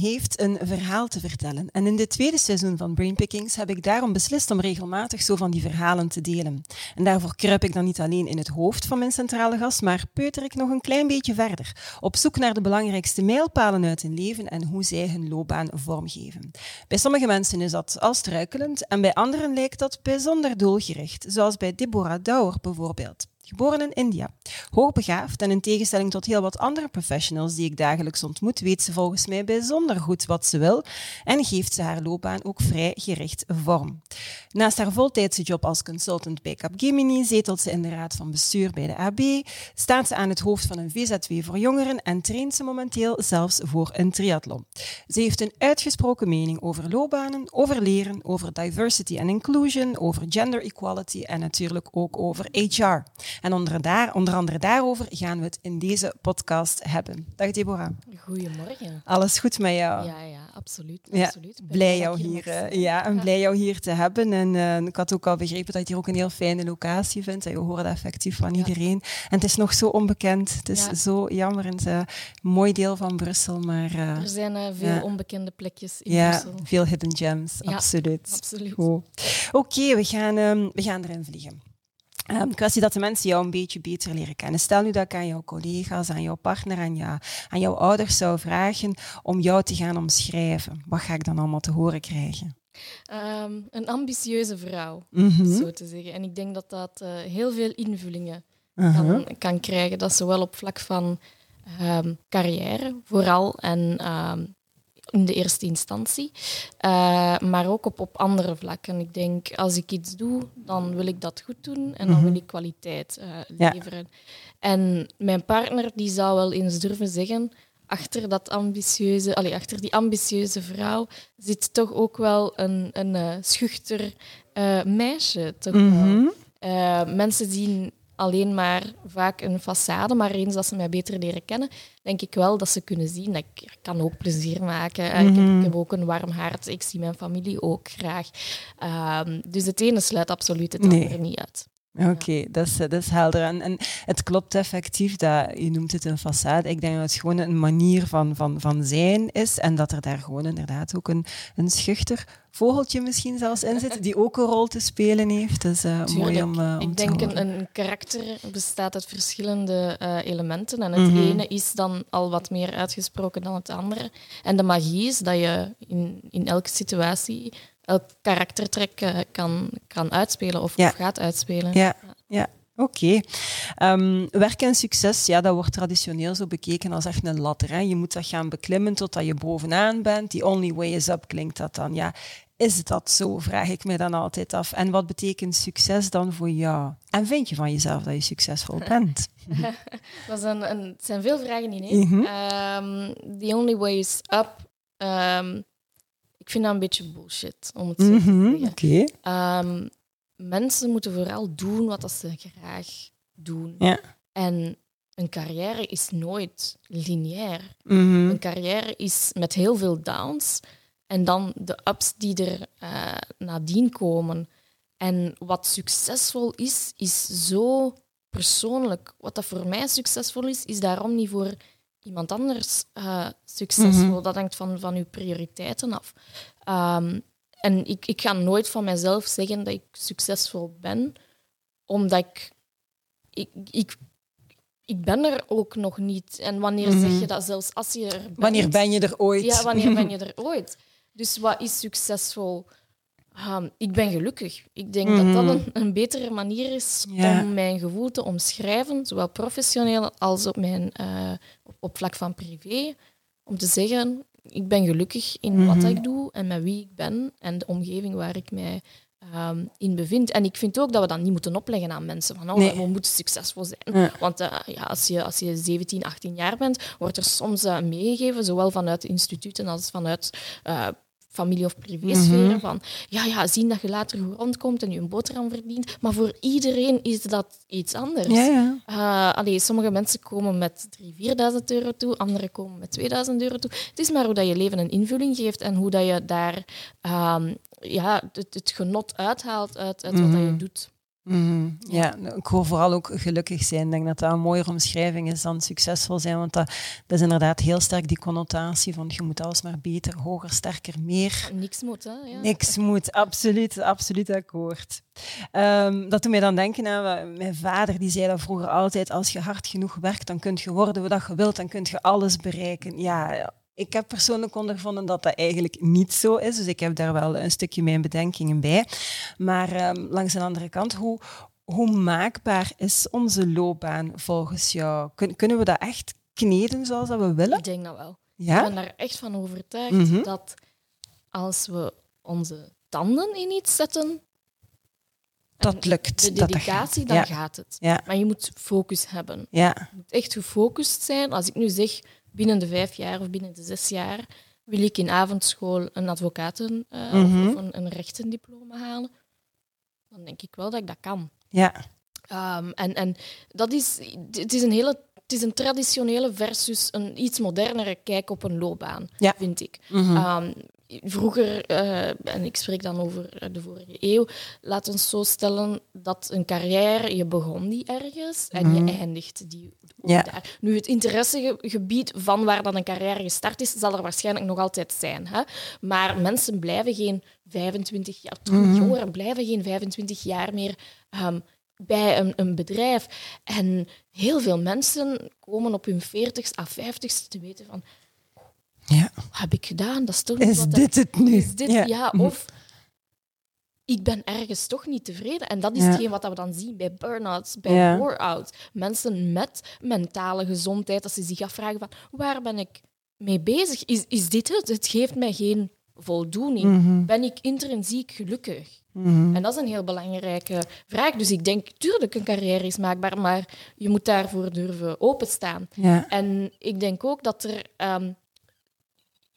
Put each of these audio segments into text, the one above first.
Heeft een verhaal te vertellen. En in dit tweede seizoen van Brainpickings heb ik daarom beslist om regelmatig zo van die verhalen te delen. En daarvoor kruip ik dan niet alleen in het hoofd van mijn centrale gast, maar peuter ik nog een klein beetje verder. Op zoek naar de belangrijkste mijlpalen uit hun leven en hoe zij hun loopbaan vormgeven. Bij sommige mensen is dat al struikelend en bij anderen lijkt dat bijzonder doelgericht, zoals bij Deborah Douwer bijvoorbeeld. Geboren in India. Hoogbegaafd en in tegenstelling tot heel wat andere professionals die ik dagelijks ontmoet, weet ze volgens mij bijzonder goed wat ze wil en geeft ze haar loopbaan ook vrij gericht vorm. Naast haar voltijdse job als consultant bij Capgemini zetelt ze in de raad van bestuur bij de AB, staat ze aan het hoofd van een VZW voor jongeren en traint ze momenteel zelfs voor een triathlon. Ze heeft een uitgesproken mening over loopbanen, over leren, over diversity and inclusion, over gender equality en natuurlijk ook over HR. En onder, daar, onder andere daarover gaan we het in deze podcast hebben. Dag Deborah. Goedemorgen. Alles goed met jou? Ja, ja, absoluut. Ja, absoluut. blij jou hier, uh, ja, en blij jou hier te hebben. En uh, ik had ook al begrepen dat je hier ook een heel fijne locatie vindt. En je hoort dat effectief van ja. iedereen. En het is nog zo onbekend. Het is ja. zo jammer. Is een mooi deel van Brussel. Maar, uh, er zijn veel onbekende plekjes in ja, Brussel. veel hidden gems. absoluut. absoluut. Oké, okay, we, gaan, um, we gaan erin vliegen. Um, kwestie dat de mensen jou een beetje beter leren kennen. Stel nu dat ik aan jouw collega's, aan jouw partner, aan, jou, aan jouw ouders zou vragen om jou te gaan omschrijven. Wat ga ik dan allemaal te horen krijgen? Um, een ambitieuze vrouw, Mhm. mm -hmm. zo te zeggen. En ik denk dat dat uh, heel veel invullingen uh. -huh. kan, kan, krijgen. Dat zowel op vlak van um, carrière, vooral, en in de eerste instantie, uh, maar ook op, op andere vlakken. Ik denk, als ik iets doe, dan wil ik dat goed doen en dan Mhm. wil ik kwaliteit uh, leveren. Ja. En mijn partner die zou wel eens durven zeggen, achter, dat ambitieuze, allee, achter die ambitieuze vrouw zit toch ook wel een, een uh, schuchter meisje. Toch Mhm. mensen zien alleen maar vaak een façade, maar eens dat ze mij beter leren kennen, denk ik wel dat ze kunnen zien dat ik kan ook plezier maken. Mm -hmm. ik, heb, ik, heb, ook een warm hart, ik zie mijn familie ook graag. Um, dus het ene sluit absoluut het nee. andere niet uit. Oké, okay, dat, is, dat is helder. En, en het klopt effectief dat, je noemt het een façade, ik denk dat het gewoon een manier van, van, van zijn is en dat er daar gewoon inderdaad ook een, een schuchter vogeltje misschien zelfs in zit, die ook een rol te spelen heeft. Dat is uh, mooi om, uh, om Ik denk een, een karakter bestaat uit verschillende uh, elementen en het Mhm. ene is dan al wat meer uitgesproken dan het andere. En de magie is dat je in, in elke situatie elk karaktertrek uh, kan, kan uitspelen of, Ja. of gaat uitspelen. Ja, ja. Oké. Ehm, werk en succes, ja, dat wordt traditioneel zo bekeken als echt een ladder. Hè. Je moet dat gaan beklimmen totdat je bovenaan bent. The only way is up klinkt dat dan. Ja, is dat zo, vraag ik me dan altijd af. En wat betekent succes dan voor jou? En vind je van jezelf dat je succesvol bent? dat is een, een, het zijn veel vragen in één. Mhm. Um, the only way is up. Um, ik vind dat een beetje bullshit, om het zo te Mhm, zeggen. Oké. Um, mensen moeten vooral doen wat dat ze graag doen. Ja. En een carrière is nooit lineair. Mhm. Een carrière is met heel veel downs en dan de ups die er uh, nadien komen. En wat succesvol is, is zo persoonlijk. Wat dat voor mij succesvol is, is daarom niet voor iemand anders uh, succesvol. Mhm. Dat hangt van, van uw prioriteiten af. Um, en ik, ik ga nooit van mezelf zeggen dat ik succesvol ben, omdat ik, ik, ik, ik ben er ook nog niet. En wanneer Mhm. zeg je dat zelfs als je er bent? Wanneer ben je er ooit? Ja, wanneer ben je er ooit? Dus wat is succesvol? Um, ik ben gelukkig. Ik denk Mhm. dat dat een, een betere manier is Ja. om mijn gevoel te omschrijven, zowel professioneel als op, mijn, uh, op, op vlak van privé. Om te zeggen, ik ben gelukkig in Mhm. wat ik doe en met wie ik ben en de omgeving waar ik mij um, in bevind. En ik vind ook dat we dat niet moeten opleggen aan mensen. Van, oh, Nee. we moeten succesvol zijn. Ja. Want uh, ja, als, je, als je 17, 18 jaar bent, wordt er soms uh, meegegeven, zowel vanuit instituten als vanuit familie- of privésferen. Mhm. Van ja, ja, zien dat je later goed rondkomt en je een boterham verdient. Maar voor iedereen is dat iets anders. Ja, ja. Uh, allee, sommige mensen komen met 3.000, 4.000 euro toe, anderen komen met 2.000 euro toe. Het is maar hoe dat je leven een invulling geeft en hoe dat je daar ehm, ja, het, het genot uithaalt uit, uit wat dat je Mhm. Mhm. Ja, ik hoor vooral ook gelukkig zijn. Ik denk dat dat een mooiere omschrijving is dan succesvol zijn, want dat, dat is inderdaad heel sterk die connotatie van je moet alles maar beter, hoger, sterker, meer. Niks moet, hè? Ja. Niks moet, absoluut, absoluut akkoord. Ehm, dat doet mij dan denken aan mijn vader, die zei dat vroeger altijd, als je hard genoeg werkt, dan kun je worden wat je wilt, dan kun je alles bereiken. Ja, ik heb persoonlijk ondervonden dat dat eigenlijk niet zo is, dus ik heb daar wel een stukje mijn bedenkingen bij. Maar ehm, langs de andere kant, hoe, hoe maakbaar is onze loopbaan volgens jou? Kun- kunnen we dat echt kneden zoals dat we willen? Ik denk dat wel. Ik Ja? ben daar echt van overtuigd Mhm. dat als we onze tanden in iets zetten, Dat lukt. de dat dedicatie, gaat. dan Ja. gaat het. Ja, Maar je moet focus hebben. ja. Je moet echt gefocust zijn. Als ik nu zeg, binnen de vijf jaar of binnen de zes jaar wil ik in avondschool een advocaten eh, Mhm. of, of een, een rechtendiploma halen, dan denk ik wel dat ik dat kan. ja. Ehm, en, en dat is, het is een hele, het is een traditionele versus een iets modernere kijk op een loopbaan, Ja. vind ik. Mhm. Ehm, vroeger, eh, en ik spreek dan over de vorige eeuw, laat ons zo stellen dat een carrière, je begon die ergens en Mhm. je eindigt die Ja. daar. Nu, het interessegebied van waar dan een carrière gestart is, zal er waarschijnlijk nog altijd zijn. Hè? Maar mensen blijven geen 25 jaar, terug, Mhm. jongeren blijven geen 25 jaar meer ehm, bij een, een bedrijf. En heel veel mensen komen op hun 40ste à 50ste te weten van ja. wat heb ik gedaan? Dat is toch niet Is wat dit het nu? is dit, ja. Mhm. of ik ben ergens toch niet tevreden. En dat is Ja. hetgeen wat we dan zien bij burn-outs, bij Ja. bore-out. Mensen met mentale gezondheid, dat ze zich afvragen van waar ben ik mee bezig? Is, is dit het? Het geeft mij geen voldoening. Mhm. Ben ik intrinsiek gelukkig? Mhm. En dat is een heel belangrijke vraag. Dus ik denk, tuurlijk, een carrière is maakbaar, maar je moet daarvoor durven openstaan. Ja. En ik denk ook dat er... ehm,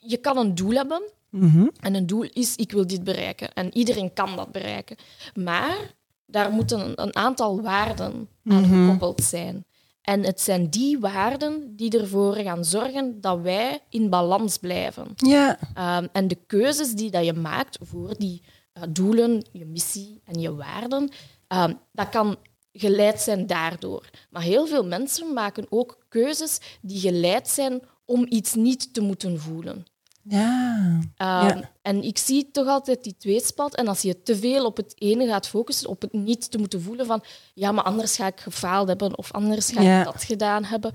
je kan een doel hebben, Mhm. en een doel is, ik wil dit bereiken. En iedereen kan dat bereiken. Maar daar moeten een, een aantal waarden aan Mhm. gekoppeld zijn. En het zijn die waarden die ervoor gaan zorgen dat wij in balans blijven. Ja. Ehm, en de keuzes die dat je maakt voor die eh, doelen, je missie en je waarden, ehm, dat kan geleid zijn daardoor. Maar heel veel mensen maken ook keuzes die geleid zijn om iets niet te moeten voelen. Ja. Ehm, Ja. En ik zie toch altijd die tweespalt. En als je te veel op het ene gaat focussen, op het niet te moeten voelen van ja, maar anders ga ik gefaald hebben of anders ga Ja. ik dat gedaan hebben.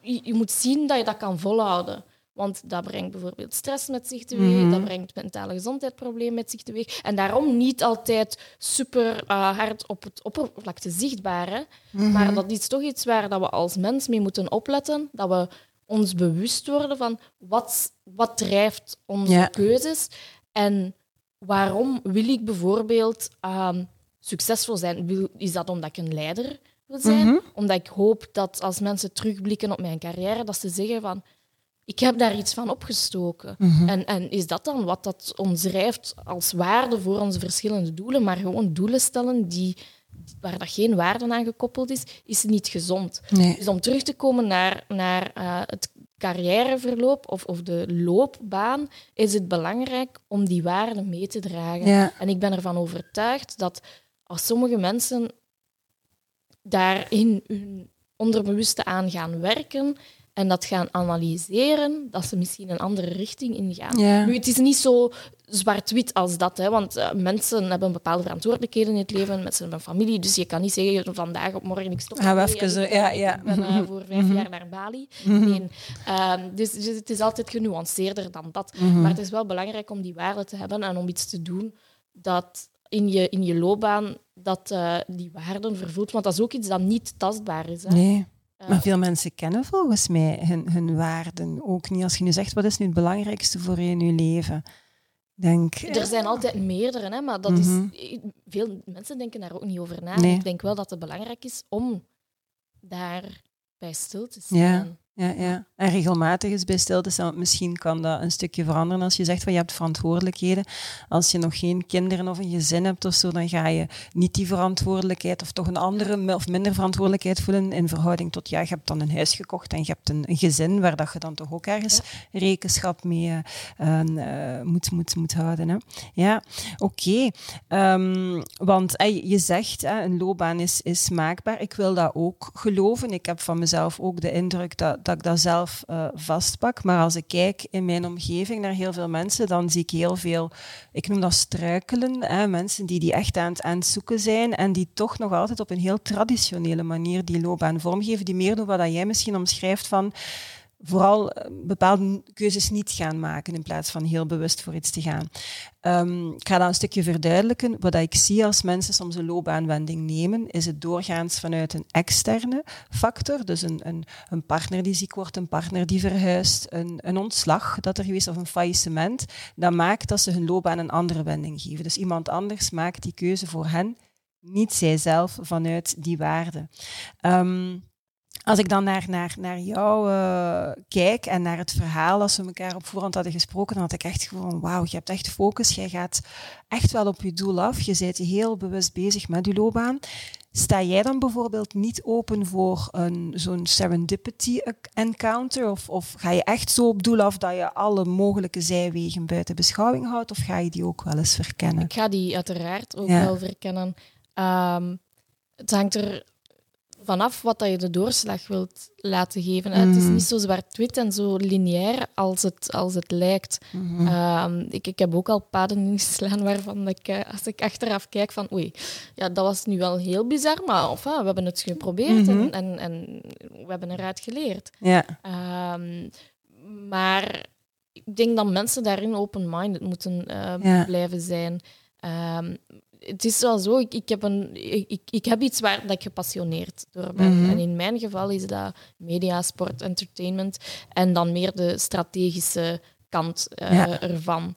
Je, je moet zien dat je dat kan volhouden. Want dat brengt bijvoorbeeld stress met zich teweeg, Mhm. dat brengt mentale gezondheidsproblemen met zich teweeg. En daarom niet altijd super eh, hard op het oppervlakte zichtbaar. Hè? Mhm. Maar dat is toch iets waar dat we als mens mee moeten opletten. Dat we ons bewust worden van wat, wat drijft onze Ja. keuzes en waarom wil ik bijvoorbeeld ehm, succesvol zijn. Wil, is dat omdat ik een leider wil zijn? Mhm. Omdat ik hoop dat als mensen terugblikken op mijn carrière, dat ze zeggen van ik heb daar iets van opgestoken. Mhm. En, en is dat dan wat dat ons drijft als waarde voor onze verschillende doelen? Maar gewoon doelen stellen die, waar dat geen waarde aan gekoppeld is, is niet gezond. Nee. Dus om terug te komen naar, naar eh, het carrièreverloop of, of de loopbaan, is het belangrijk om die waarden mee te dragen. Ja. En ik ben ervan overtuigd dat als sommige mensen daarin hun onderbewuste aan gaan werken en dat gaan analyseren, dat ze misschien een andere richting ingaan. Ja. Nu, het is niet zo zwart-wit als dat, hè, want eh, mensen hebben bepaalde verantwoordelijkheden in het leven, mensen hebben een familie, dus je kan niet zeggen vandaag op morgen ik stop. Gaan we even zo- ja, ja. Ik ben eh, voor vijf jaar naar Bali. Nee. Ehm, dus, dus het is altijd genuanceerder dan dat. Mhm. Maar het is wel belangrijk om die waarden te hebben en om iets te doen dat in je, in je loopbaan dat eh, die waarden vervult. Want dat is ook iets dat niet tastbaar is. Hè. Nee. Eh, Maar veel mensen kennen volgens mij hun, hun waarden ook niet. Als je nu zegt, wat is nu het belangrijkste voor je in je leven? Denk, Er zijn altijd meerdere, hè, maar dat Mhm. is, veel mensen denken daar ook niet over na. Nee. Ik denk wel dat het belangrijk is om daar bij stil te staan. Ja. Ja, ja. En regelmatig is bij stil staan, misschien kan dat een stukje veranderen als je zegt van je hebt verantwoordelijkheden. Als je nog geen kinderen of een gezin hebt of zo, dan ga je niet die verantwoordelijkheid of toch een andere of minder verantwoordelijkheid voelen in verhouding tot ja, je hebt dan een huis gekocht en je hebt een, een gezin waar dat je dan toch ook ergens rekenschap mee uh, moet, moet, moet houden. Hè. Ja, oké. Ehm, want je zegt, een loopbaan is, is maakbaar. Ik wil dat ook geloven. Ik heb van mezelf ook de indruk dat dat ik dat zelf uh, vastpak. Maar als ik kijk in mijn omgeving naar heel veel mensen, dan zie ik heel veel, ik noem dat struikelen, hè, mensen die, die echt aan het, aan zoeken zijn en die toch nog altijd op een heel traditionele manier die loopbaan vormgeven, die meer doen wat jij misschien omschrijft van vooral eh, bepaalde keuzes niet gaan maken in plaats van heel bewust voor iets te gaan. Um, ik ga dat een stukje verduidelijken. Wat ik zie als mensen soms een loopbaanwending nemen, is het doorgaans vanuit een externe factor. Dus een, een, een partner die ziek wordt, een partner die verhuist, een, een ontslag dat er geweest of een faillissement. Dat maakt dat ze hun loopbaan een andere wending geven. Dus iemand anders maakt die keuze voor hen, niet zijzelf vanuit die waarde. Um, als ik dan naar, naar, naar jou uh, kijk en naar het verhaal, als we elkaar op voorhand hadden gesproken, dan had ik echt gewoon, wauw, je hebt echt focus, jij gaat echt wel op je doel af, je bent heel bewust bezig met je loopbaan. Sta jij dan bijvoorbeeld niet open voor een, zo'n serendipity encounter? Of, of ga je echt zo op doel af dat je alle mogelijke zijwegen buiten beschouwing houdt? Of ga je die ook wel eens verkennen? Ik ga die uiteraard ook wel verkennen. Um, het hangt er vanaf wat dat je de doorslag wilt laten geven. Het is mm. niet zo zwart-wit en zo lineair als het, als het lijkt. Mm-hmm. Ehm, ik, ik heb ook al paden ingeslaan waarvan ik, eh, als ik achteraf kijk van oei, ja, dat was nu wel heel bizar, maar of, we hebben het geprobeerd en, mm-hmm. en, en, we hebben eruit geleerd. Ja. Ehm, maar ik denk dat mensen daarin open-minded moeten uh, blijven zijn. Um, het is wel zo, ik, ik, heb een, ik, ik heb iets waar dat ik gepassioneerd door ben. Mhm. En in mijn geval is dat media, sport, entertainment en dan meer de strategische kant uh, ervan.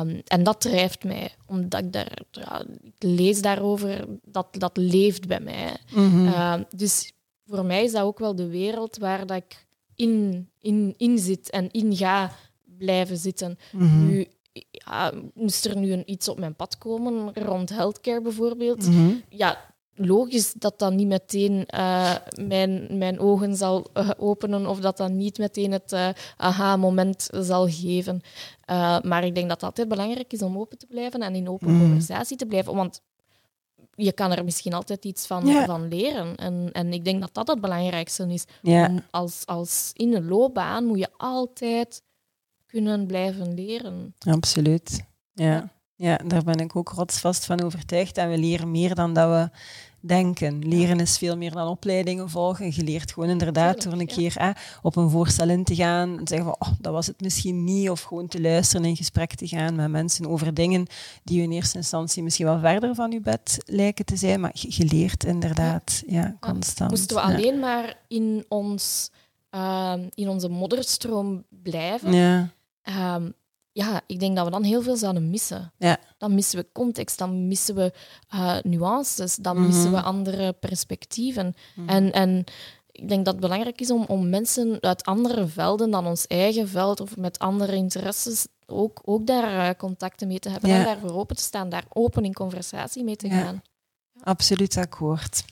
Um, en dat drijft mij, omdat ik daar, ja, ik lees daarover, dat, dat leeft bij mij. Mm dus voor mij is dat ook wel de wereld waar dat ik in, in, in zit en in ga blijven zitten. Mhm. Nu, ja, moest er nu een, iets op mijn pad komen rond healthcare bijvoorbeeld, mhm. ja, logisch dat dat niet meteen uh, mijn, mijn ogen zal uh, openen of dat dat niet meteen het uh, aha-moment zal geven. maar ik denk dat het altijd belangrijk is om open te blijven en in open mm. conversatie te blijven. Want je kan er misschien altijd iets van, van leren. En, en ik denk dat dat het belangrijkste is. Als, als in een loopbaan moet je altijd kunnen blijven leren. Absoluut. Ja. ja, daar ben ik ook rotsvast van overtuigd. En we leren meer dan dat we denken. Leren is veel meer dan opleidingen volgen. Je leert gewoon inderdaad door een keer op een voorstel in te gaan en zeggen van, oh, dat was het misschien niet. Of gewoon te luisteren en in gesprek te gaan met mensen over dingen die in eerste instantie misschien wel verder van je bed lijken te zijn. Maar je, leert inderdaad ja. constant. Moesten we alleen maar in, ons, uh, in onze modderstroom blijven... Ja Ehm, ja, ik denk dat we dan heel veel zouden missen. Ja. Dan missen we context, dan missen we uh, nuances, dan missen we mhm. andere perspectieven. Mhm. En, en ik denk dat het belangrijk is om, om mensen uit andere velden dan ons eigen veld of met andere interesses ook, ook daar uh, contacten mee te hebben en daarvoor open te staan, daar open in conversatie mee te gaan. Absoluut akkoord.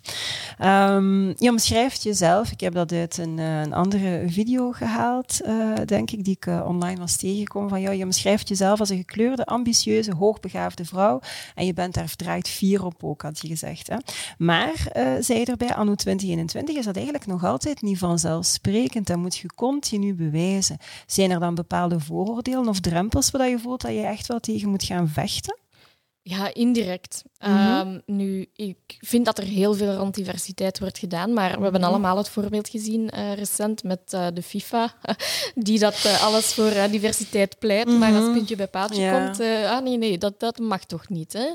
Um, je omschrijft jezelf, ik heb dat uit een, eh, een andere video gehaald, uh, denk ik, die ik uh, online was tegengekomen van jou. Je omschrijft jezelf als een gekleurde, ambitieuze, hoogbegaafde vrouw. En je bent daar verdraaid vier op ook, had je gezegd. Hè? Maar, zei je erbij, anno 2021 is dat eigenlijk nog altijd niet vanzelfsprekend. Dat moet je continu bewijzen. Zijn er dan bepaalde vooroordelen of drempels waar je voelt dat je echt wel tegen moet gaan vechten? Ja, indirect. Mhm. Ehm, nu, ik vind dat er heel veel rond diversiteit wordt gedaan, maar we hebben mhm. allemaal het voorbeeld gezien uh, recent met uh, de FIFA, die dat uh, alles voor diversiteit pleit, maar als mhm. puntje bij paaltje komt, ah nee, nee, dat, dat mag toch niet. Hè?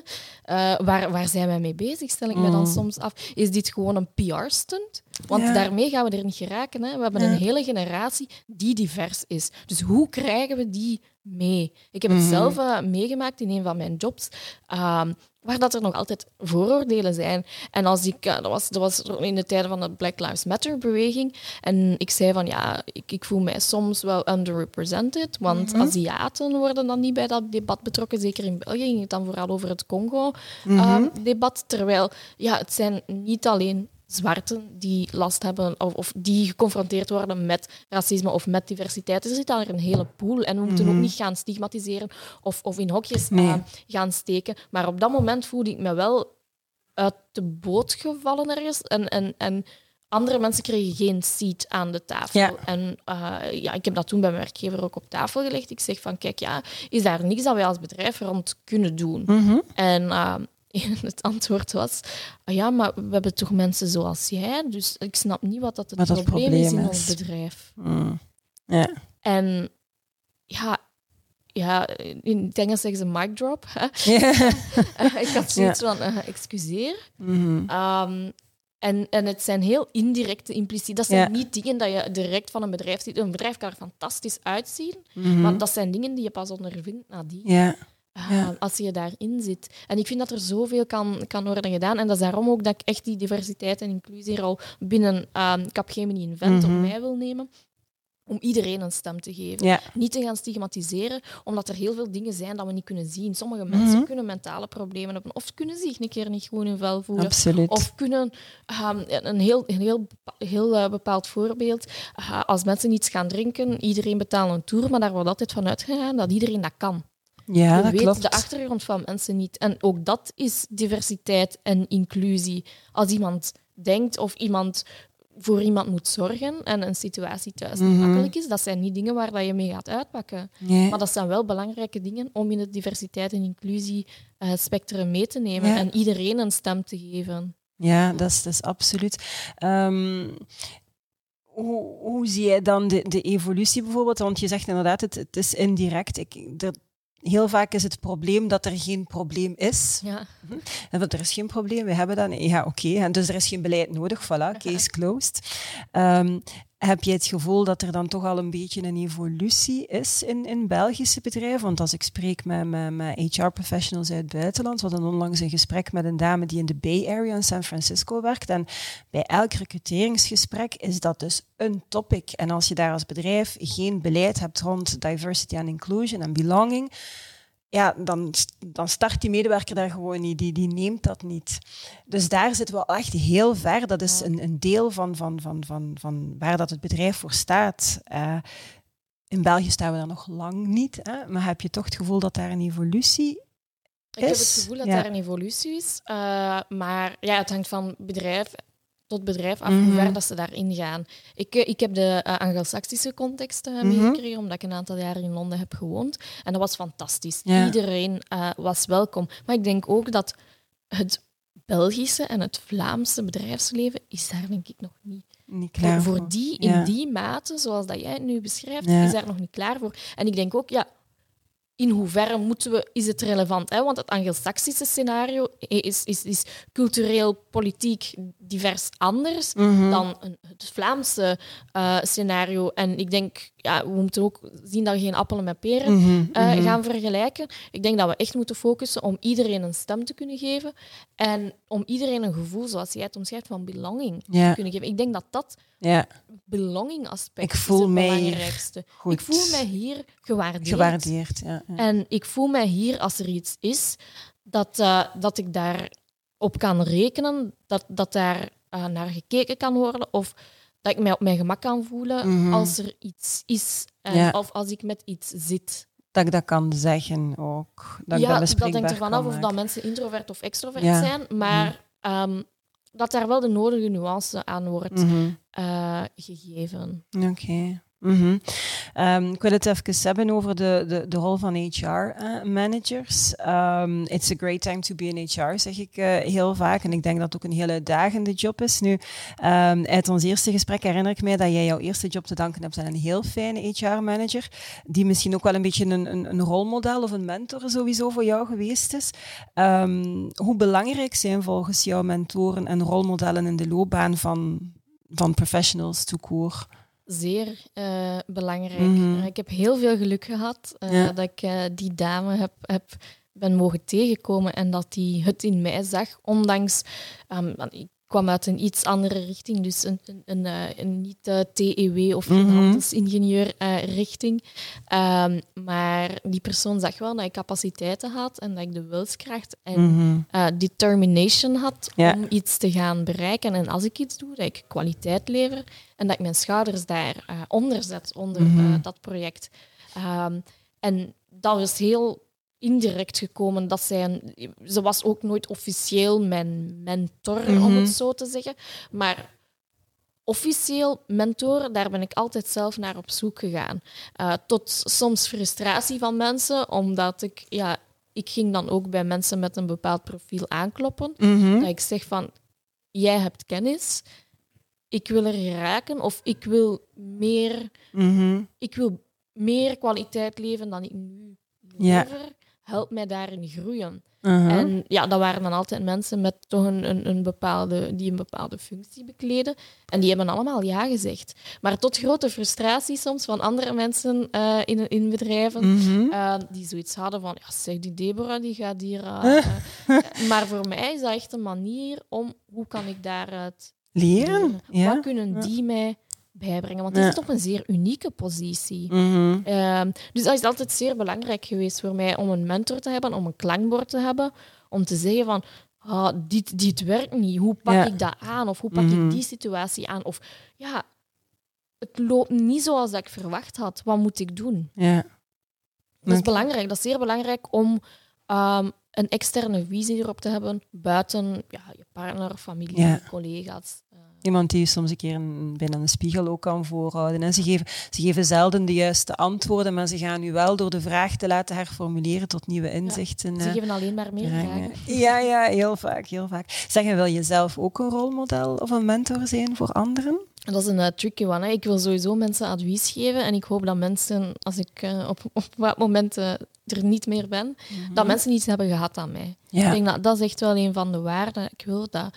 waar, waar zijn wij mee bezig, stel ik me dan soms af. Is dit gewoon een PR-stunt? Want daarmee gaan we er niet geraken. Hè? We hebben een hele generatie die divers is. Dus hoe krijgen we die mee. Ik heb het Mhm. zelf eh, meegemaakt in een van mijn jobs, ehm, waar dat er nog altijd vooroordelen zijn. En als ik, eh, dat, was, dat was in de tijden van de Black Lives Matter-beweging, en ik zei van ja, ik, ik voel mij soms wel underrepresented, want Mhm. Aziaten worden dan niet bij dat debat betrokken. Zeker in België ging het dan vooral over het Mhm. Congo-debat. terwijl ja, het zijn niet alleen zwarten die last hebben of, of die geconfronteerd worden met racisme of met diversiteit. Er zit daar een hele pool en we moeten ook niet gaan stigmatiseren of, of in hokjes Mhm. Nee. eh, gaan steken. Maar op dat moment voelde ik me wel uit de boot gevallen ergens en, en, en andere mensen kregen geen seat aan de tafel. Ja. En eh, ja, ik heb dat toen bij mijn werkgever ook op tafel gelegd. Ik zeg van, kijk, ja, is daar niks dat wij als bedrijf rond kunnen doen? Mhm. En eh, het antwoord was, ah ja, maar we hebben toch mensen zoals jij, dus ik snap niet wat dat het Wat probleem, is in ons is. bedrijf. Mm. Ja. En ja, ja, in het Engels zeggen ze mic drop. Hè? Ja. ik had zoiets van, eh, excuseer. Mhm. Ehm, en, en het zijn heel indirecte impliciet. Dat zijn niet dingen dat je direct van een bedrijf ziet. Een bedrijf kan er fantastisch uitzien, Mhm. maar dat zijn dingen die je pas ondervindt nadien. Ja. Ah, Ja. Als je daarin zit. En ik vind dat er zoveel kan, kan worden gedaan. En dat is daarom ook dat ik echt die diversiteit en inclusie er al binnen uh, Capgemini Invent Mhm. op mij wil nemen. Om iedereen een stem te geven. Ja. Niet te gaan stigmatiseren, omdat er heel veel dingen zijn dat we niet kunnen zien. Sommige mensen Mhm. kunnen mentale problemen hebben, of kunnen zich een keer niet goed in vel voelen. Absoluut. Of kunnen, um, een heel, een heel, heel eh, bepaald voorbeeld, uh, als mensen iets gaan drinken, iedereen betaalt een tour, maar daar wordt altijd van uitgegaan dat iedereen dat kan. Ja, Je dat weet klopt. de achtergrond van mensen niet. En ook dat is diversiteit en inclusie. Als iemand denkt of iemand voor iemand moet zorgen en een situatie thuis niet Mhm. makkelijk is, dat zijn niet dingen waar dat je mee gaat uitpakken. Nee. Maar dat zijn wel belangrijke dingen om in het diversiteit en inclusie eh, spectrum mee te nemen Ja. en iedereen een stem te geven. Ja, dat is, dat is absoluut. Ehm, hoe, hoe zie jij dan de, de evolutie bijvoorbeeld? Want je zegt inderdaad, het, het is indirect. Ik, er, heel vaak is het probleem dat er geen probleem is. Ja. En Want er is geen probleem, we hebben dat. Ja, oké. En Dus er is geen beleid nodig. Voilà, case closed. Ehm, heb je het gevoel dat er dan toch al een beetje een evolutie is in, in Belgische bedrijven? Want als ik spreek met, met, HR-professionals uit het buitenland, we hadden onlangs een gesprek met een dame die in de Bay Area in San Francisco werkt. En bij elk recruteringsgesprek is dat dus een topic. En als je daar als bedrijf geen beleid hebt rond diversity and inclusion en belonging, ja, dan, dan start die medewerker daar gewoon niet. Die, die neemt dat niet. Dus daar zitten we echt heel ver. Dat is een, een deel van, van, van, van, van waar dat het bedrijf voor staat. Eh, in België staan we daar nog lang niet. Hè? Maar heb je toch het gevoel dat daar een evolutie Ik heb het Is, gevoel dat ja. daar een evolutie is. eh, maar ja, het hangt van bedrijf tot bedrijf af Mhm. hoe ver dat ze daarin gaan. Ik, eh, ik heb de eh, Anglo-Saxische context Mhm. meegekregen, omdat ik een aantal jaren in Londen heb gewoond. En dat was fantastisch. Ja. Iedereen was welkom. Maar ik denk ook dat het Belgische en het Vlaamse bedrijfsleven is daar denk ik nog niet niet klaar voor, voor? die, in Ja. die mate, zoals dat jij het nu beschrijft, Ja. is daar nog niet klaar voor. En ik denk ook, ja, in hoeverre moeten we, is het relevant? Hè? Want het Anglo-Saxische scenario is, is, is cultureel, politiek divers anders Mhm. dan het Vlaamse eh, scenario. En ik denk, ja, we moeten ook zien dat we geen appelen met peren Mhm, eh, mhm. gaan vergelijken. Ik denk dat we echt moeten focussen om iedereen een stem te kunnen geven en om iedereen een gevoel, zoals jij het omschrijft, van belonging te kunnen geven. Ik denk dat dat Ja, belonging aspect Ik voel is het mij belangrijkste. goed. Ik voel mij hier gewaardeerd. gewaardeerd. Ja, ja. En ik voel mij hier, als er iets is, dat, eh, dat ik daar op kan rekenen, dat, dat daar eh, naar gekeken kan worden of dat ik mij op mijn gemak kan voelen Mhm. als er iets is en, Ja. of als ik met iets zit. Dat ik dat kan zeggen ook. Dat ik ja, dat dat bespreekbaar hangt ervan af of dat mensen introvert of extrovert Ja. zijn, maar ehm, dat daar wel de nodige nuance aan wordt Mhm. eh, gegeven. Oké. Mhm. Ehm, ik wil het even hebben over de, de, de rol van HR-managers. Ehm, it's a great time to be in HR, zeg ik eh, heel vaak. En ik denk dat het ook een hele uitdagende job is. Nu, ehm, uit ons eerste gesprek herinner ik mij dat jij jouw eerste job te danken hebt aan een heel fijne HR-manager, die misschien ook wel een beetje een, een, een rolmodel of een mentor sowieso voor jou geweest is. Ehm, hoe belangrijk zijn volgens jou mentoren en rolmodellen in de loopbaan van, van professionals to court? Zeer eh, belangrijk. Mhm. Eh, ik heb heel veel geluk gehad eh, Ja. dat ik die dame heb, heb, ben mogen tegenkomen en dat die het in mij zag, ondanks... ehm, ik kwam uit een iets andere richting, dus een, een, een, eh, een niet eh, TEW of handelsingenieur eh, richting. Ehm, maar die persoon zag wel dat ik capaciteiten had en dat ik de wilskracht en Mhm. eh, determination had Ja. om iets te gaan bereiken. En als ik iets doe, dat ik kwaliteit lever en dat ik mijn schouders daar eh, onder zet, onder Mhm. dat project. Ehm, en dat was heel indirect gekomen. Dat zij een, ze was ook nooit officieel mijn mentor, om Mhm. het zo te zeggen. Maar officieel mentor, daar ben ik altijd zelf naar op zoek gegaan. Eh, tot soms frustratie van mensen, omdat ik, ja, ik ging dan ook bij mensen met een bepaald profiel aankloppen. Mhm. Dat ik zeg van, jij hebt kennis, ik wil er geraken of ik wil meer, Mhm. ik wil meer kwaliteit leveren dan ik nu Ja. Help mij daarin groeien. Mhm. En ja, dat waren dan altijd mensen met toch een, een, een bepaalde, die een bepaalde functie bekleden. En die hebben allemaal ja gezegd. Maar tot grote frustratie soms van andere mensen eh, in, in bedrijven. Mhm. eh, die zoiets hadden van, ja, zeg, die Deborah die gaat hier... eh, maar voor mij is dat echt een manier om, hoe kan ik daaruit Leren? Ja. Wat kunnen die mij bijbrengen? Want die zit op een zeer unieke positie. Mhm. Ehm, dus dat is altijd zeer belangrijk geweest voor mij om een mentor te hebben, om een klankbord te hebben, om te zeggen van ah, dit, dit werkt niet, hoe pak Ja. ik dat aan? Of hoe pak Mhm. ik die situatie aan? Of ja, het loopt niet zoals dat ik verwacht had. Wat moet ik doen? Ja. Dat is belangrijk. Dat is zeer belangrijk om ehm, een externe visie erop te hebben, buiten ja, je partner, familie, Ja. collega's. Eh, Iemand die soms een keer een, bijna een spiegel ook kan voorhouden. En ze geven, ze geven zelden de juiste antwoorden, maar ze gaan u wel door de vraag te laten herformuleren tot nieuwe inzichten. Ze eh, geven alleen maar meer vragen. Ja, ja, heel vaak, heel vaak. Zeg, en wil je zelf ook een rolmodel of een mentor zijn voor anderen? En Dat is een eh, tricky one. Hè. Ik wil sowieso mensen advies geven en ik hoop dat mensen, als ik eh, op, op wat moment eh, er niet meer ben, dat mensen iets hebben gehad aan mij. Ik denk dat dat is echt wel een van de waarden. Ik wil dat.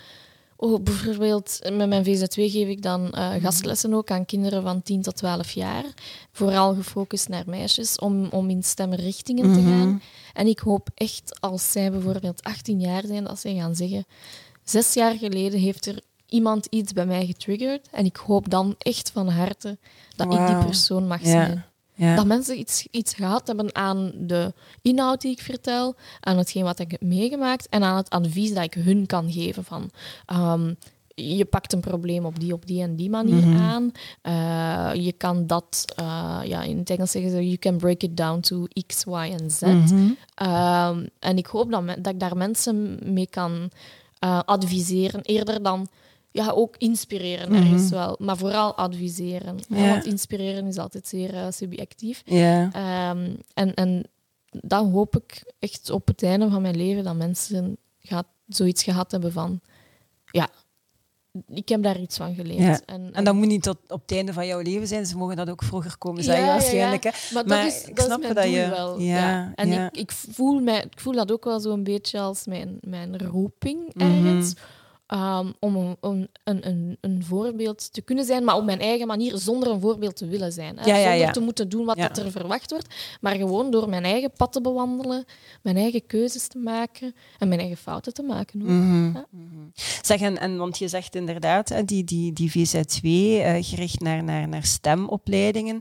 Oh, bijvoorbeeld met mijn VZ2 geef ik dan eh, gastlessen ook aan kinderen van 10 tot 12 jaar. Vooral gefocust naar meisjes, om, om in stemrichtingen te Mhm. gaan. En ik hoop echt, als zij bijvoorbeeld 18 jaar zijn, dat zij gaan zeggen... Zes jaar geleden heeft er iemand iets bij mij getriggerd. En ik hoop dan echt van harte dat ik die persoon mag zijn. Ja. Dat mensen iets, iets gehad hebben aan de inhoud die ik vertel, aan hetgeen wat ik heb meegemaakt en aan het advies dat ik hun kan geven van ehm, je pakt een probleem op die, op die en die manier Mhm. aan. Eh, je kan dat, eh, ja, in het Engels zeggen ze, you can break it down to X, Y en Z. Mhm. Ehm, en ik hoop dat, dat ik daar mensen mee kan eh, adviseren, eerder dan ja, ook inspireren Mhm. ergens wel, maar vooral adviseren. hè, Ja. Want inspireren is altijd zeer eh, subjectief. Ja. Ehm, en, en dan hoop ik echt op het einde van mijn leven dat mensen gaat, zoiets gehad hebben van, ja, ik heb daar iets van geleerd. Ja. En, En dat moet niet tot op het einde van jouw leven zijn. Ze mogen dat ook vroeger komen Ja, ja, ja. waarschijnlijk. Hè? Maar, Maar dat is, ik dat snap is mijn dat je- wel. ja, Ja, En ja. Ik, ik, voel mij, ik voel dat ook wel zo'n beetje als mijn, mijn roeping Mhm. ergens. Um, om een, een, een, voorbeeld te kunnen zijn, maar op mijn eigen manier, zonder een voorbeeld te willen zijn. Hè? Ja, ja, zonder te moeten doen wat dat er verwacht wordt, maar gewoon door mijn eigen pad te bewandelen, mijn eigen keuzes te maken en mijn eigen fouten te maken. ook. Mhm. Mhm. Zeg, en, en want je zegt inderdaad, die, die, die VZ2, eh, gericht naar, naar, naar stemopleidingen,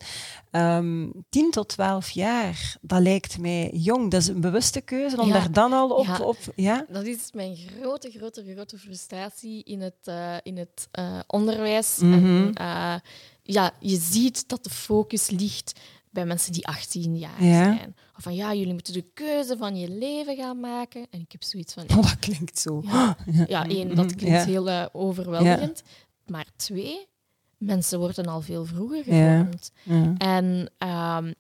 ehm 10 tot 12 jaar, dat lijkt mij jong. Dat is een bewuste keuze om daar dan al op... Op ja? Dat is mijn grote, grote, grote frustratie in het, eh, in het eh, onderwijs. Mhm. En, eh, ja, je ziet dat de focus ligt bij mensen die 18 jaar Ja. zijn. Of van ja, jullie moeten de keuze van je leven gaan maken. En ik heb zoiets van. Oh, dat klinkt zo. Ja, ja één, dat klinkt heel overweldigend. Maar twee, mensen worden al veel vroeger gevormd. En ehm,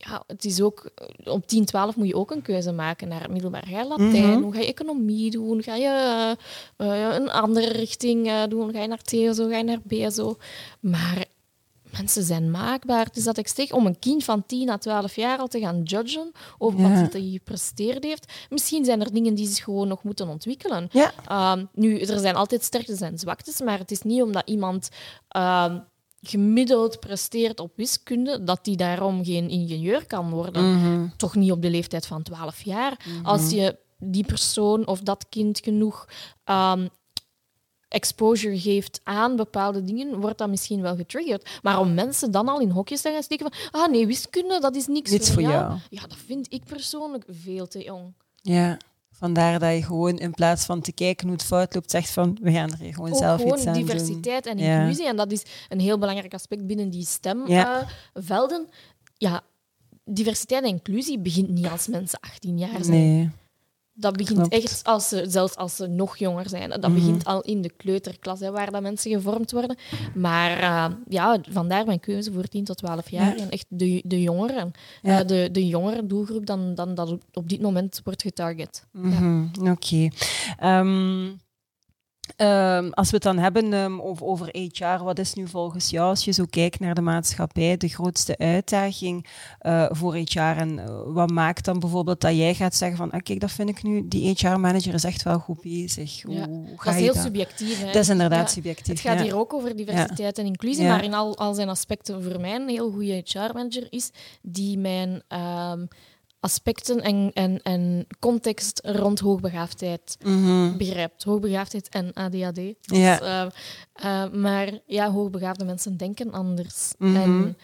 ja, het is ook, op 10, 12 moet je ook een keuze maken naar het middelbaar. Ga je Latijn Mhm. doen? Ga je economie doen? Ga je eh, eh, een andere richting eh, doen? Ga je naar TSO? Ga je naar BSO? Maar mensen zijn maakbaar. Is dat ik zeg, om een kind van 10 à 12 jaar al te gaan judgen over Ja. wat hij gepresteerd heeft. Misschien zijn er dingen die zich gewoon nog moeten ontwikkelen. Ja. Ehm, nu, er zijn altijd sterktes en zwaktes, maar het is niet omdat iemand ehm, gemiddeld presteert op wiskunde, dat die daarom geen ingenieur kan worden. Mhm. Toch niet op de leeftijd van 12 jaar. Als je die persoon of dat kind genoeg ehm, exposure geeft aan bepaalde dingen, wordt dat misschien wel getriggerd. Maar om mensen dan al in hokjes te gaan steken van ah nee, wiskunde, dat is niks voor jou. Ja, dat vind ik persoonlijk veel te jong. Ja, vandaar dat je gewoon in plaats van te kijken hoe het fout loopt, zegt van we gaan er hier gewoon Ook zelf gewoon iets aan diversiteit en Ja. inclusie. En dat is een heel belangrijk aspect binnen die Ja. stemvelden. ja, diversiteit en inclusie begint niet als mensen 18 jaar zijn. Nee. Dat begint Klopt. echt, als ze, zelfs als ze nog jonger zijn. Dat Mhm. begint al in de kleuterklas, hè, waar dat mensen gevormd worden. Maar eh, ja, vandaar mijn keuze voor 10 tot 12 jaar. Ja. En echt de, de jongeren. Ja. Eh, de, de jongere doelgroep dan, dan dat op- dit moment wordt getarget. Mhm, Oké. Ehm, ehm, als we het dan hebben ehm, over, over HR, wat is nu volgens jou, als je zo kijkt naar de maatschappij, de grootste uitdaging eh, voor HR? En eh, wat maakt dan bijvoorbeeld dat jij gaat zeggen van, ah, kijk, dat vind ik nu, die HR-manager is echt wel goed bezig. Hoe, Ja, Dat is heel dat? subjectief. Hè. Dat is inderdaad Ja. subjectief. Het gaat ja. hier ook over diversiteit en inclusie, maar in al, al zijn aspecten voor mij een heel goede HR-manager is die mijn ehm, aspecten en, en, en context rond hoogbegaafdheid Mhm. begrijpt. Hoogbegaafdheid en ADHD. Dus, Ja. eh, eh, maar ja, hoogbegaafde mensen denken anders. Mhm. En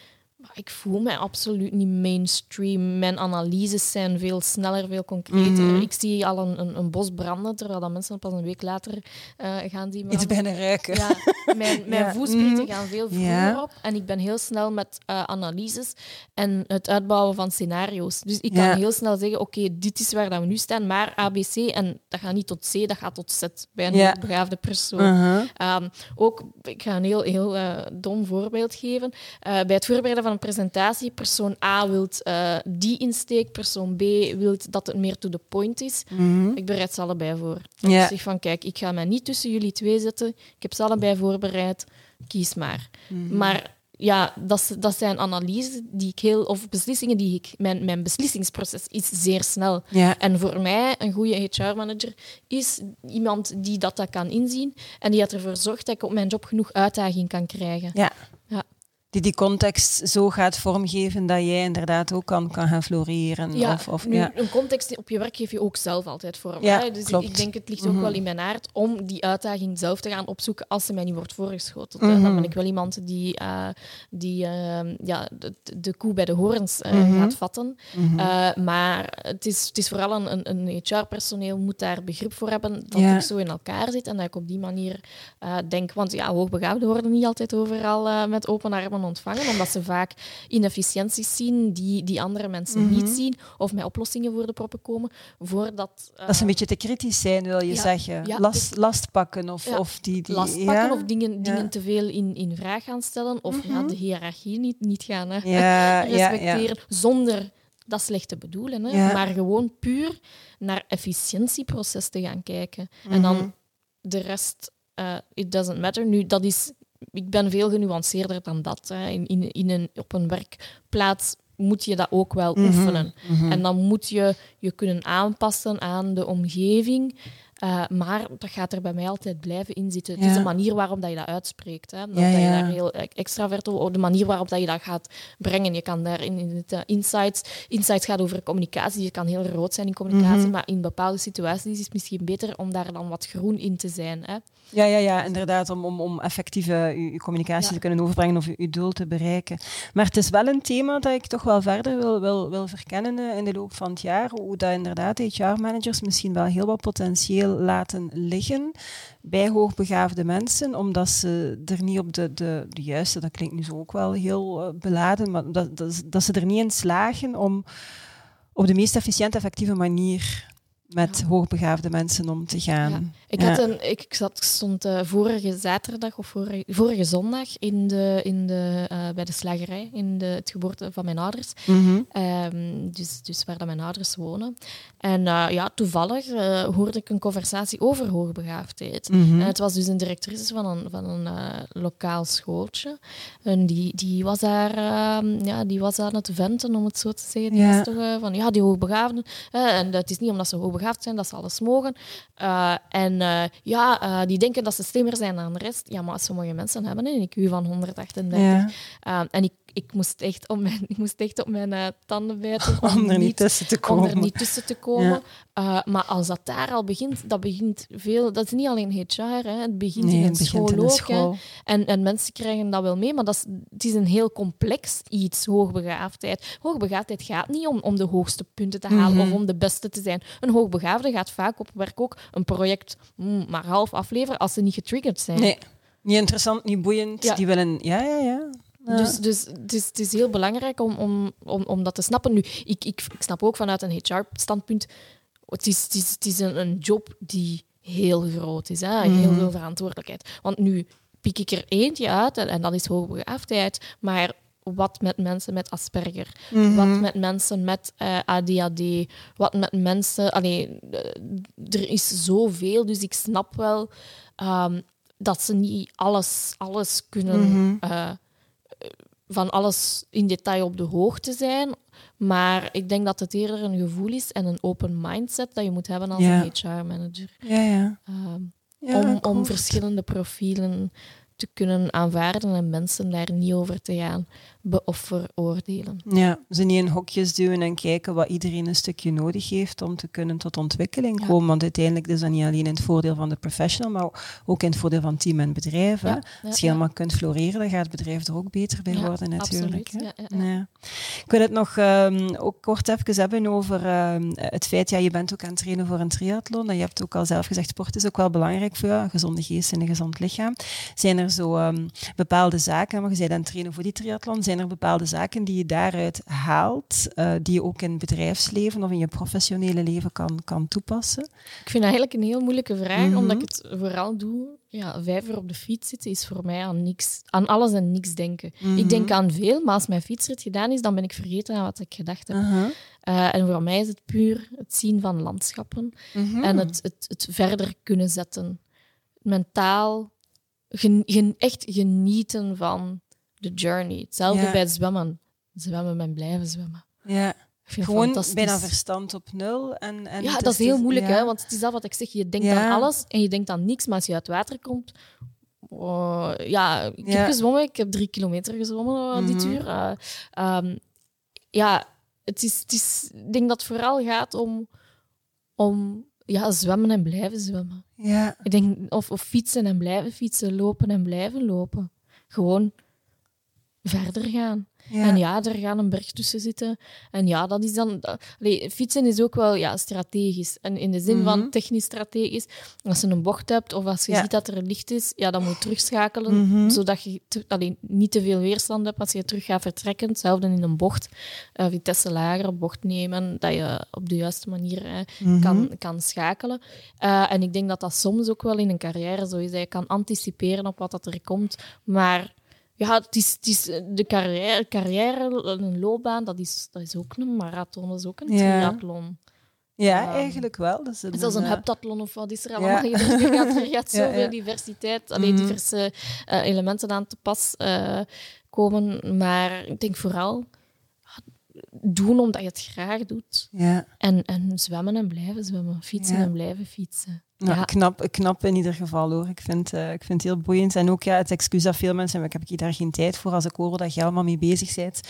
ik voel mij absoluut niet mainstream. Mijn analyses zijn veel sneller, veel concreter. Mhm. Ik zie al een, een, een bos branden, terwijl dat mensen pas een week later eh, gaan die Iets bijna ruiken. Ja, mijn, mijn Ja. Mhm. gaan veel vroeger Ja. op. En ik ben heel snel met eh, analyses en het uitbouwen van scenario's. Dus ik kan heel snel zeggen, oké, dit is waar dat we nu staan, maar ABC, en dat gaat niet tot C, dat gaat tot Z bij een Ja. hoogbegaafde persoon. Mhm. Ehm, ook, ik ga een heel, heel eh, dom voorbeeld geven. Bij het voorbereiden van een presentatie, persoon A wil die insteek, persoon B wil dat het meer to the point is. Mhm. Ik bereid ze allebei voor. Ja. Ik zeg van, kijk, ik ga mij niet tussen jullie twee zetten. Ik heb ze allebei voorbereid. Kies maar. Mhm. Maar ja, dat, dat zijn analyses die ik heel... Of beslissingen die ik... Mijn, mijn beslissingsproces is zeer snel. Ja. En voor mij, een goede HR-manager is iemand die dat, dat kan inzien en die ervoor zorgt dat ik op mijn job genoeg uitdaging kan krijgen. Ja. Ja. Die die context zo gaat vormgeven dat jij inderdaad ook kan, kan gaan floreren. Ja, of, of, nu, ja. een context op je werk geef je ook zelf altijd vorm. Ja, hè? Dus ik, klopt. ik denk, het ligt ook Mhm. wel in mijn aard om die uitdaging zelf te gaan opzoeken als ze mij niet wordt voorgeschoteld. Mhm. Dan ben ik wel iemand die, eh, die eh, ja, de, de koe bij de horens eh, Mhm. gaat vatten. Eh, maar het is, het is vooral een, een, een HR-personeel moet daar begrip voor hebben dat Ja. ik zo in elkaar zit en dat ik op die manier denk. Want ja, hoogbegaafden worden niet altijd overal met open armen ontvangen, omdat ze vaak inefficiënties zien die, die andere mensen Mhm. niet zien, of met oplossingen voor de proppen komen, voordat... eh, Dat ze een beetje te kritisch zijn, wil je ja, zeggen. ja, last, dus- last pakken of, Ja, of die... die last pakken of dingen, dingen te veel in, in vraag gaan stellen, of Mhm. de hiërarchie niet, niet gaan respecteren, zonder dat slecht te bedoelen. Hè. Maar gewoon puur naar efficiëntieproces te gaan kijken. En Mhm. dan de rest, eh, it doesn't matter. Nu, dat is, ik ben veel genuanceerder dan dat. Hè. In, in, in een, op een werkplaats moet je dat ook wel Mhm. oefenen. Mhm. En dan moet je je kunnen aanpassen aan de omgeving. Eh, maar dat gaat er bij mij altijd blijven in zitten. Het is de manier waarop dat je dat uitspreekt. Hè. Dat, Ja, dat je daar heel e- extravert over, de manier waarop dat je dat gaat brengen. Je kan daar in, in het eh, insights, insights gaat over communicatie. Je kan heel rood zijn in communicatie, Mhm. maar in bepaalde situaties is het misschien beter om daar dan wat groen in te zijn. Hè. Ja, ja, ja, inderdaad, om, om, om effectief uw communicatie te kunnen overbrengen of uw doel te bereiken. Maar het is wel een thema dat ik toch wel verder wil, wil, wil verkennen eh, in de loop van het jaar. Hoe dat inderdaad HR-managers misschien wel heel wat potentieel laten liggen bij hoogbegaafde mensen, omdat ze er niet op de, de, juiste, dat klinkt nu zo ook wel heel eh, beladen, maar dat, dat, dat ze er niet in slagen om op de meest efficiënte, effectieve manier met Ja. hoogbegaafde mensen om te gaan. Ja. Ik, Ja. had een, ik, ik zat, stond eh, vorige zaterdag of vorige, vorige zondag in de, in de, eh, bij de slagerij, in de, het geboorte van mijn ouders. Mhm. Ehm, dus, dus waar dat mijn ouders wonen. En eh, ja, toevallig hoorde ik een conversatie over hoogbegaafdheid. Mhm. En het was dus een directrice van een, van een lokaal schooltje. En die, die, was daar, ehm, ja, die was aan het venten, om het zo te zeggen. Die Ja. was toch van, ja, die hoogbegaafden. en het is niet omdat ze hoogbegaafd hoogbegaafd zijn, dat ze alles mogen. Uh, en uh, ja, uh, die denken dat ze slimmer zijn dan de rest. Ja, maar sommige mensen hebben een IQ van 138. Ja. en ik ik moest echt op mijn, ik moest echt op mijn uh, tanden bijten om, om er niet tussen te komen. Om er niet tussen te komen. Ja. Uh, maar als dat daar al begint, dat begint veel. Dat is niet alleen HR, hè, het begint nee, in een school in ook. school. En, en mensen krijgen dat wel mee, maar dat is, het is een heel complex iets, hoogbegaafdheid. Hoogbegaafdheid gaat niet om, om de hoogste punten te halen Mhm. of om de beste te zijn. Een hoogbegaafde gaat vaak op werk ook een project mm, maar half afleveren als ze niet getriggerd zijn. Nee, niet interessant, niet boeiend. Ja. Die willen... Ja, ja, ja. Ja. Dus, dus het, is, het is heel belangrijk om, om, om, om dat te snappen. Nu, ik, ik, ik snap ook vanuit een HR-standpunt, het is, het is, het is een, een job die heel groot is, hè? heel Mhm. veel verantwoordelijkheid. Want nu pik ik er eentje uit en, en dat is hoogbegaafdheid, maar wat met mensen met Asperger, Mhm. wat met mensen met eh, ADHD, wat met mensen... Allee, eh, er is zoveel, dus ik snap wel ehm, dat ze niet alles, alles kunnen... Mhm. eh, van alles in detail op de hoogte zijn. Maar ik denk dat het eerder een gevoel is en een open mindset dat je moet hebben als Ja. een HR-manager. Ja, ja. Ehm, ja om, om verschillende profielen te kunnen aanvaarden en mensen daar niet over te gaan be- of veroordelen. Ja, ze niet in hokjes duwen en kijken wat iedereen een stukje nodig heeft om te kunnen tot ontwikkeling Ja. komen. Want uiteindelijk is dat niet alleen in het voordeel van de professional, maar ook in het voordeel van team en bedrijf. hè. Ja, ja, Als je helemaal kunt floreren, dan gaat het bedrijf er ook beter bij worden natuurlijk. absoluut. hè. Ja, ja, ja. Ja. Ik wil het nog ehm, ook kort even hebben over ehm, het feit, ja, je bent ook aan het trainen voor een triathlon. En je hebt ook al zelf gezegd, sport is ook wel belangrijk voor jou, een gezonde geest en een gezond lichaam. Zijn er zo ehm, bepaalde zaken, maar je bent aan het trainen voor die triathlon, zijn er bepaalde zaken die je daaruit haalt, eh, die je ook in het bedrijfsleven of in je professionele leven kan, kan toepassen? Ik vind dat eigenlijk een heel moeilijke vraag, Mhm. omdat ik het vooral doe. Ja, vijf uur op de fiets zitten is voor mij aan, niks, aan alles en niks denken. Mhm. Ik denk aan veel, maar als mijn fietsrit gedaan is, dan ben ik vergeten aan wat ik gedacht heb. Uh-huh. Eh, en voor mij is het puur het zien van landschappen Mhm. en het, het, het verder kunnen zetten. Mentaal gen- gen- echt genieten van de journey. Hetzelfde Ja. bij het zwemmen. Zwemmen en blijven zwemmen. Ja, gewoon bijna verstand op nul. En, en Ja, dat is heel moeilijk, ja. hè? want het is dat wat ik zeg. Je denkt Ja. aan alles en je denkt aan niks, maar als je uit water komt... oh, ja, ik heb gezwommen. Ik heb drie kilometer gezwommen uh, dit Mhm. uur. Uh, um, ja, het is, het is, ik denk dat het vooral gaat om, om ja, zwemmen en blijven zwemmen. Ja, Ik denk, of, of fietsen en blijven fietsen, lopen en blijven lopen. Gewoon verder gaan. Ja. En ja, er gaan een berg tussen zitten. En ja, dat is dan... dat- allee, fietsen is ook wel ja, strategisch. En in de zin Mhm. van technisch strategisch. Als je een bocht hebt of als je Ja. ziet dat er licht is, ja, dan moet je terugschakelen. Mhm. Zodat je te- allee, niet te veel weerstand hebt als je terug gaat vertrekken. Hetzelfde in een bocht. eh vitesse lager, bocht nemen. Dat je op de juiste manier eh, Mhm. kan, kan schakelen. Eh, en ik denk dat dat soms ook wel in een carrière zo is. Dat je kan anticiperen op wat dat er komt. Maar ja, het is, het is de carrière, carrière, een loopbaan, dat is, dat is ook een marathon, dat is ook een Ja. triathlon. Ja, Ehm, eigenlijk wel. Dat is Het is als een eh, heptathlon of wat is er Ja. allemaal? Er gaat, er gaat Ja, zoveel ja. diversiteit, alleen Mhm. diverse eh, elementen aan te pas eh, komen. Maar ik denk vooral doen omdat je het graag doet. Ja, En, en zwemmen en blijven zwemmen. Fietsen Ja. en blijven fietsen. Nou, Ja. knap, knap in ieder geval hoor. Ik vind, eh, ik vind het heel boeiend. En ook ja, het excuus dat veel mensen, maar ik heb hier daar geen tijd voor als ik hoor dat je allemaal mee bezig bent.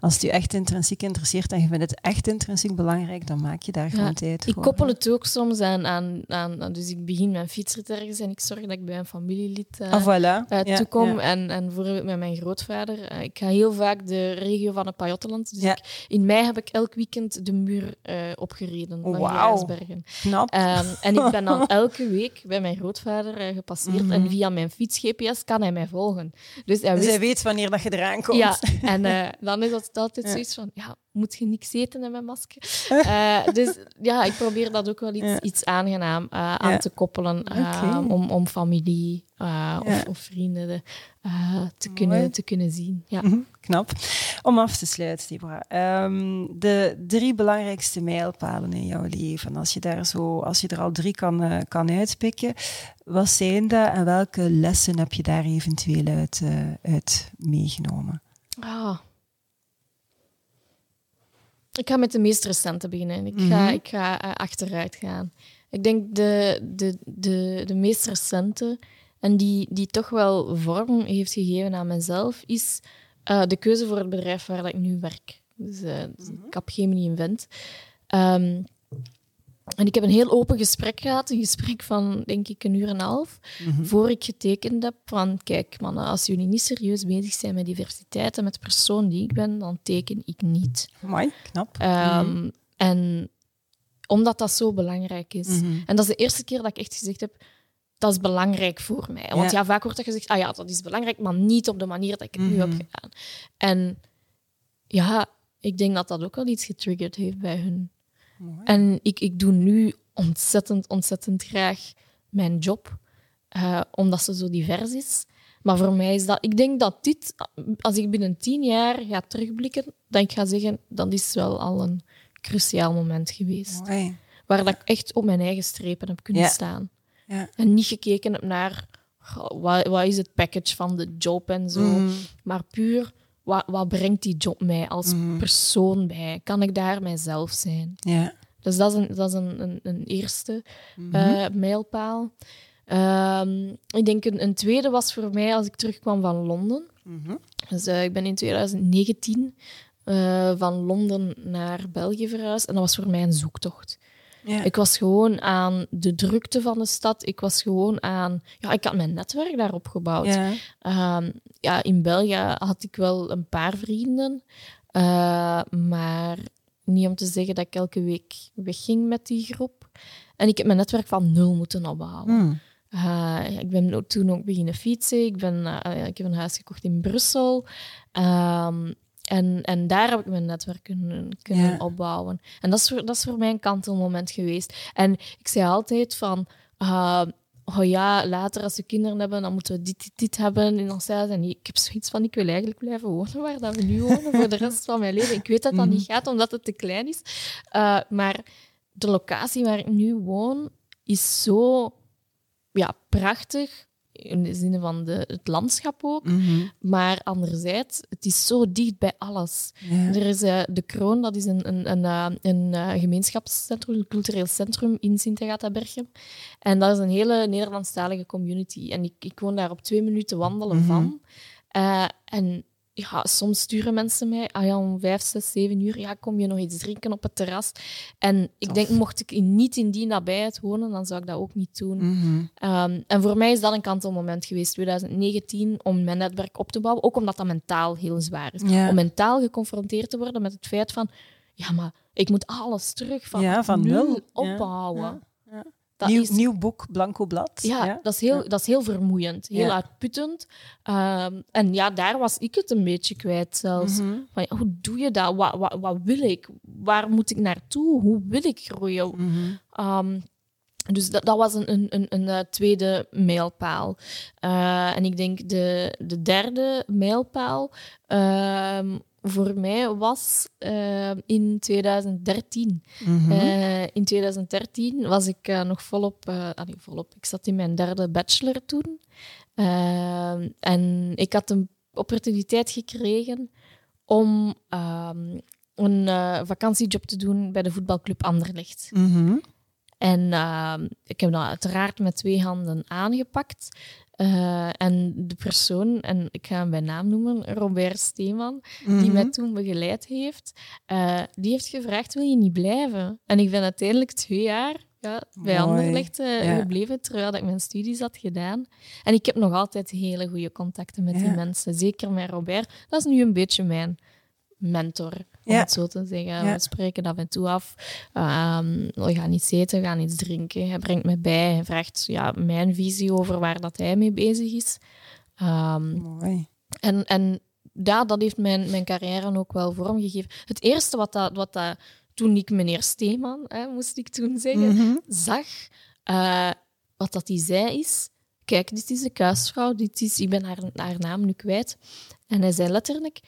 Als het je echt intrinsiek interesseert en je vindt het echt intrinsiek belangrijk, dan maak je daar gewoon tijd Ik voor. koppel het ook soms aan, aan, Dus ik begin mijn fietsrit ergens en ik zorg dat ik bij een familielid eh Ah, voilà. Ja, toekom. ja. En, en bijvoorbeeld met mijn grootvader. eh, ik ga heel vaak de regio van het Pajottenland. Dus Ja. ik- in mei heb ik elk weekend de muur opgereden van Wauw. Grijsbergen. Knap. Ehm, en ik ben dan elke week bij mijn grootvader eh, gepasseerd. Mhm. En via mijn fiets-GPS kan hij mij volgen. Dus hij dus hij weet wanneer dat je eraan komt. ja, en eh, dan is dat altijd Ja. zoiets van, ja, moet je niks eten in mijn masker? Eh, dus ja, ik probeer dat ook wel iets, Ja. iets aangenaam eh, aan Ja. te koppelen eh, om, om familie eh, Ja. of, of vrienden de, eh, te, Mooi. kunnen, te kunnen zien. Ja. Mhm, Knap. Om af te sluiten, Deborah. Ehm, de drie belangrijkste mijlpalen in jouw leven, als je, daar zo, als je er al drie kan, eh, kan uitpikken, wat zijn dat en welke lessen heb je daar eventueel uit, eh, uit meegenomen? Ah. Ik ga met de meest recente beginnen. Ik ga, Mhm. ik ga eh, achteruit gaan. Ik denk de, de, de, de meest recente en die, die toch wel vorm heeft gegeven aan mezelf, is eh, de keuze voor het bedrijf waar dat ik nu werk. Dus, dus Capgemini Invent. En ik heb een heel open gesprek gehad, een gesprek van denk ik een uur en een half, Mhm. voor ik getekend heb van kijk mannen, als jullie niet serieus bezig zijn met diversiteit en met de persoon die ik ben, dan teken ik niet. Mooi, knap. Ehm, En omdat dat zo belangrijk is. Mhm. En dat is de eerste keer dat ik echt gezegd heb, dat is belangrijk voor mij. Want Ja. ja, vaak wordt er gezegd, ah ja, dat is belangrijk, maar niet op de manier dat ik het nu heb Mhm. gedaan. En ja, ik denk dat dat ook wel iets getriggerd heeft bij hun. Mooi. En ik, ik doe nu ontzettend, ontzettend graag mijn job, eh, omdat ze zo divers is. Maar voor mij is dat... Ik denk dat dit, als ik binnen tien jaar ga terugblikken, dat ik ga zeggen, dat is wel al een cruciaal moment geweest. Mooi. Waar dat ik echt op mijn eigen strepen heb kunnen Ja. staan. Ja. En niet gekeken heb naar, wat is het package van de job en zo. Mhm. Maar puur, wat, wat brengt die job mij als Mhm. persoon bij? Kan ik daar mijzelf zijn? Ja. Dus dat is een, dat is een, een, een eerste Mhm. eh, mijlpaal. Ehm, ik denk een, een tweede was voor mij als ik terugkwam van Londen. Mhm. Dus, eh, ik ben in 2019 eh, van Londen naar België verhuisd en dat was voor mij een zoektocht. Ja. Ik was gewoon aan de drukte van de stad. Ik was gewoon aan... Ja, ik had mijn netwerk daar opgebouwd. Ja. Ehm, ja, in België had ik wel een paar vrienden. eh, maar niet om te zeggen dat ik elke week wegging met die groep. En ik heb mijn netwerk van nul moeten opbouwen. Mm. Eh, ik ben toen ook beginnen fietsen. Ik, ben, eh, ik heb een huis gekocht in Brussel. Ehm, en, en daar heb ik mijn netwerk kunnen, kunnen Ja. opbouwen. En dat is, voor, dat is voor mij een kantelmoment geweest. En ik zei altijd van... ah, oh ja, later als we kinderen hebben, dan moeten we dit, dit, dit hebben in ons huis. En ik heb zoiets van, ik wil eigenlijk blijven wonen waar dat we nu wonen voor de rest van mijn leven. Ik weet dat dat niet gaat, omdat het te klein is. Eh, maar de locatie waar ik nu woon is zo ja, prachtig. In de zin van de, het landschap ook. Mhm. Maar anderzijds, het is zo dicht bij alles. Ja. Er is eh, de Kroon, dat is een, een, een, eh, een eh, gemeenschapscentrum, een cultureel centrum in Sint-Agatha-Berchem. En dat is een hele Nederlandstalige community. En ik, ik woon daar op twee minuten wandelen Mhm. van. En ja, soms sturen mensen mij, ah ja, om vijf, zes, zeven uur, ja, kom je nog iets drinken op het terras. En ik Tof. denk, mocht ik niet in die nabijheid wonen, dan zou ik dat ook niet doen. Mhm. Ehm, en voor mij is dat een kantelmoment geweest, 2019, om mijn netwerk op te bouwen. Ook omdat dat mentaal heel zwaar is. Om mentaal geconfronteerd te worden met het feit van... Ja, maar ik moet alles terug van, Ja, van nul opbouwen. ja, ja. Dat nieuw, is, nieuw boek, blanco blad. ja, Dat, is heel, dat is heel vermoeiend, heel Ja. uitputtend. Ehm, en ja, daar was ik het een beetje kwijt zelfs. Mhm. Van, hoe doe je dat? Wat, wat, wat wil ik? Waar moet ik naartoe? Hoe wil ik groeien? Mhm. Um, dus dat, dat was een, een, een, een eh, tweede mijlpaal. Eh, en ik denk de, de derde mijlpaal ehm, voor mij was ehm, in 2013. Mhm. Eh, in 2013 was ik eh, nog volop, eh allee, volop, ik zat in mijn derde bachelor toen. En ik had een opportuniteit gekregen om ehm, een eh, vakantiejob te doen bij de voetbalclub Anderlecht. Mhm. En ehm, ik heb dat uiteraard met twee handen aangepakt. Eh, en de persoon, en ik ga hem bij naam noemen, Robert Steeman, die Mhm. mij toen begeleid heeft, eh, die heeft gevraagd, wil je niet blijven? En ik ben uiteindelijk twee jaar ja, bij. Anderlecht eh, Ja. gebleven, terwijl dat ik mijn studies had gedaan. En ik heb nog altijd hele goede contacten met die mensen, zeker met Robert. Dat is nu een beetje mijn mentor, om Ja. het zo te zeggen. Ja. We spreken af en toe af. Ehm, we gaan iets eten, we gaan iets drinken. Hij brengt me bij, hij vraagt ja, mijn visie over waar dat hij mee bezig is. Ehm, Mooi. en, en ja, dat heeft mijn, mijn carrière ook wel vormgegeven. Het eerste wat, dat, wat dat, toen ik meneer Steeman, hè, moest ik toen zeggen, Mhm. zag, eh, wat dat hij zei is, kijk, dit is de kuisvrouw, dit is, ik ben haar, haar naam nu kwijt. En hij zei letterlijk,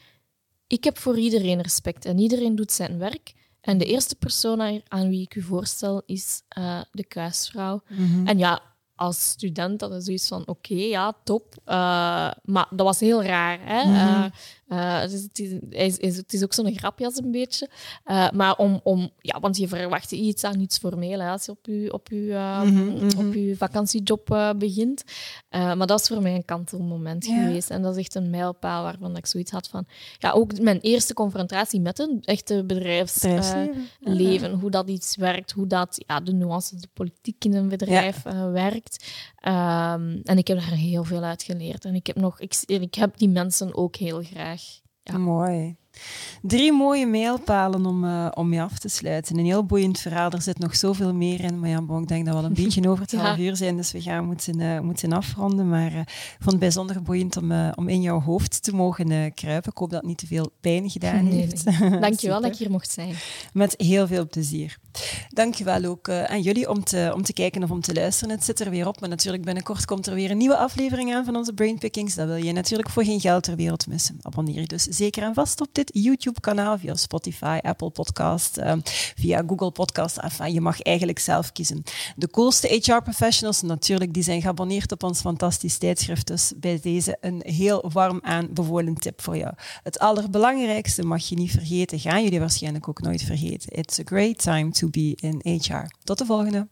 ik heb voor iedereen respect en iedereen doet zijn werk. En de eerste persoon aan, wie ik u voorstel is eh, de kuisvrouw. Mhm. En ja, als student had ik zoiets van, oké, ja, top. Eh, maar dat was heel raar. Hè? Mhm. Eh, Uh, dus het, is, is, het is ook zo'n grapjas een beetje. Uh, maar om, om, ja, want je verwacht iets aan iets formeel hè, als je op je, op je, uh, mm -hmm. op je vakantiejob begint. maar dat is voor mij een kantelmoment ja. geweest. En dat is echt een mijlpaal waarvan ik zoiets had van... Ja, ook mijn eerste confrontatie met een echte bedrijfsleven. hoe dat iets werkt, hoe dat ja, de nuances, de politiek in een bedrijf ja. werkt. Um, en ik heb daar heel veel uit geleerd. En ik heb, nog, ik, ik heb die mensen ook heel graag. Ja. Mooi. Drie mooie mijlpalen om, uh, om je af te sluiten. Een heel boeiend verhaal. Er zit nog zoveel meer in. Maar ja, bon, ik denk dat we al een beetje over het ja. half uur zijn. Dus we gaan moeten, uh, moeten afronden. Maar uh, ik vond het bijzonder boeiend om, om in jouw hoofd te mogen kruipen. Ik hoop dat het niet te veel pijn gedaan nee, heeft. Nee. Dankjewel dat ik hier mocht zijn. Met heel veel plezier. Dankjewel ook aan jullie om te, om te kijken of om te luisteren. Het zit er weer op. Maar natuurlijk binnenkort komt er weer een nieuwe aflevering aan van onze Brainpickings. Dat wil je natuurlijk voor geen geld ter wereld missen. Abonneer je dus zeker en vast op dit YouTube-kanaal, via Spotify, Apple Podcast, uh, via Google Podcast. Enfin, je mag eigenlijk zelf kiezen. De coolste HR-professionals, natuurlijk, die zijn geabonneerd op ons fantastisch tijdschrift. Dus bij deze een heel warm aanbevolen tip voor jou. Het allerbelangrijkste mag je niet vergeten, gaan jullie waarschijnlijk ook nooit vergeten. It's a great time to be in HR. Tot de volgende.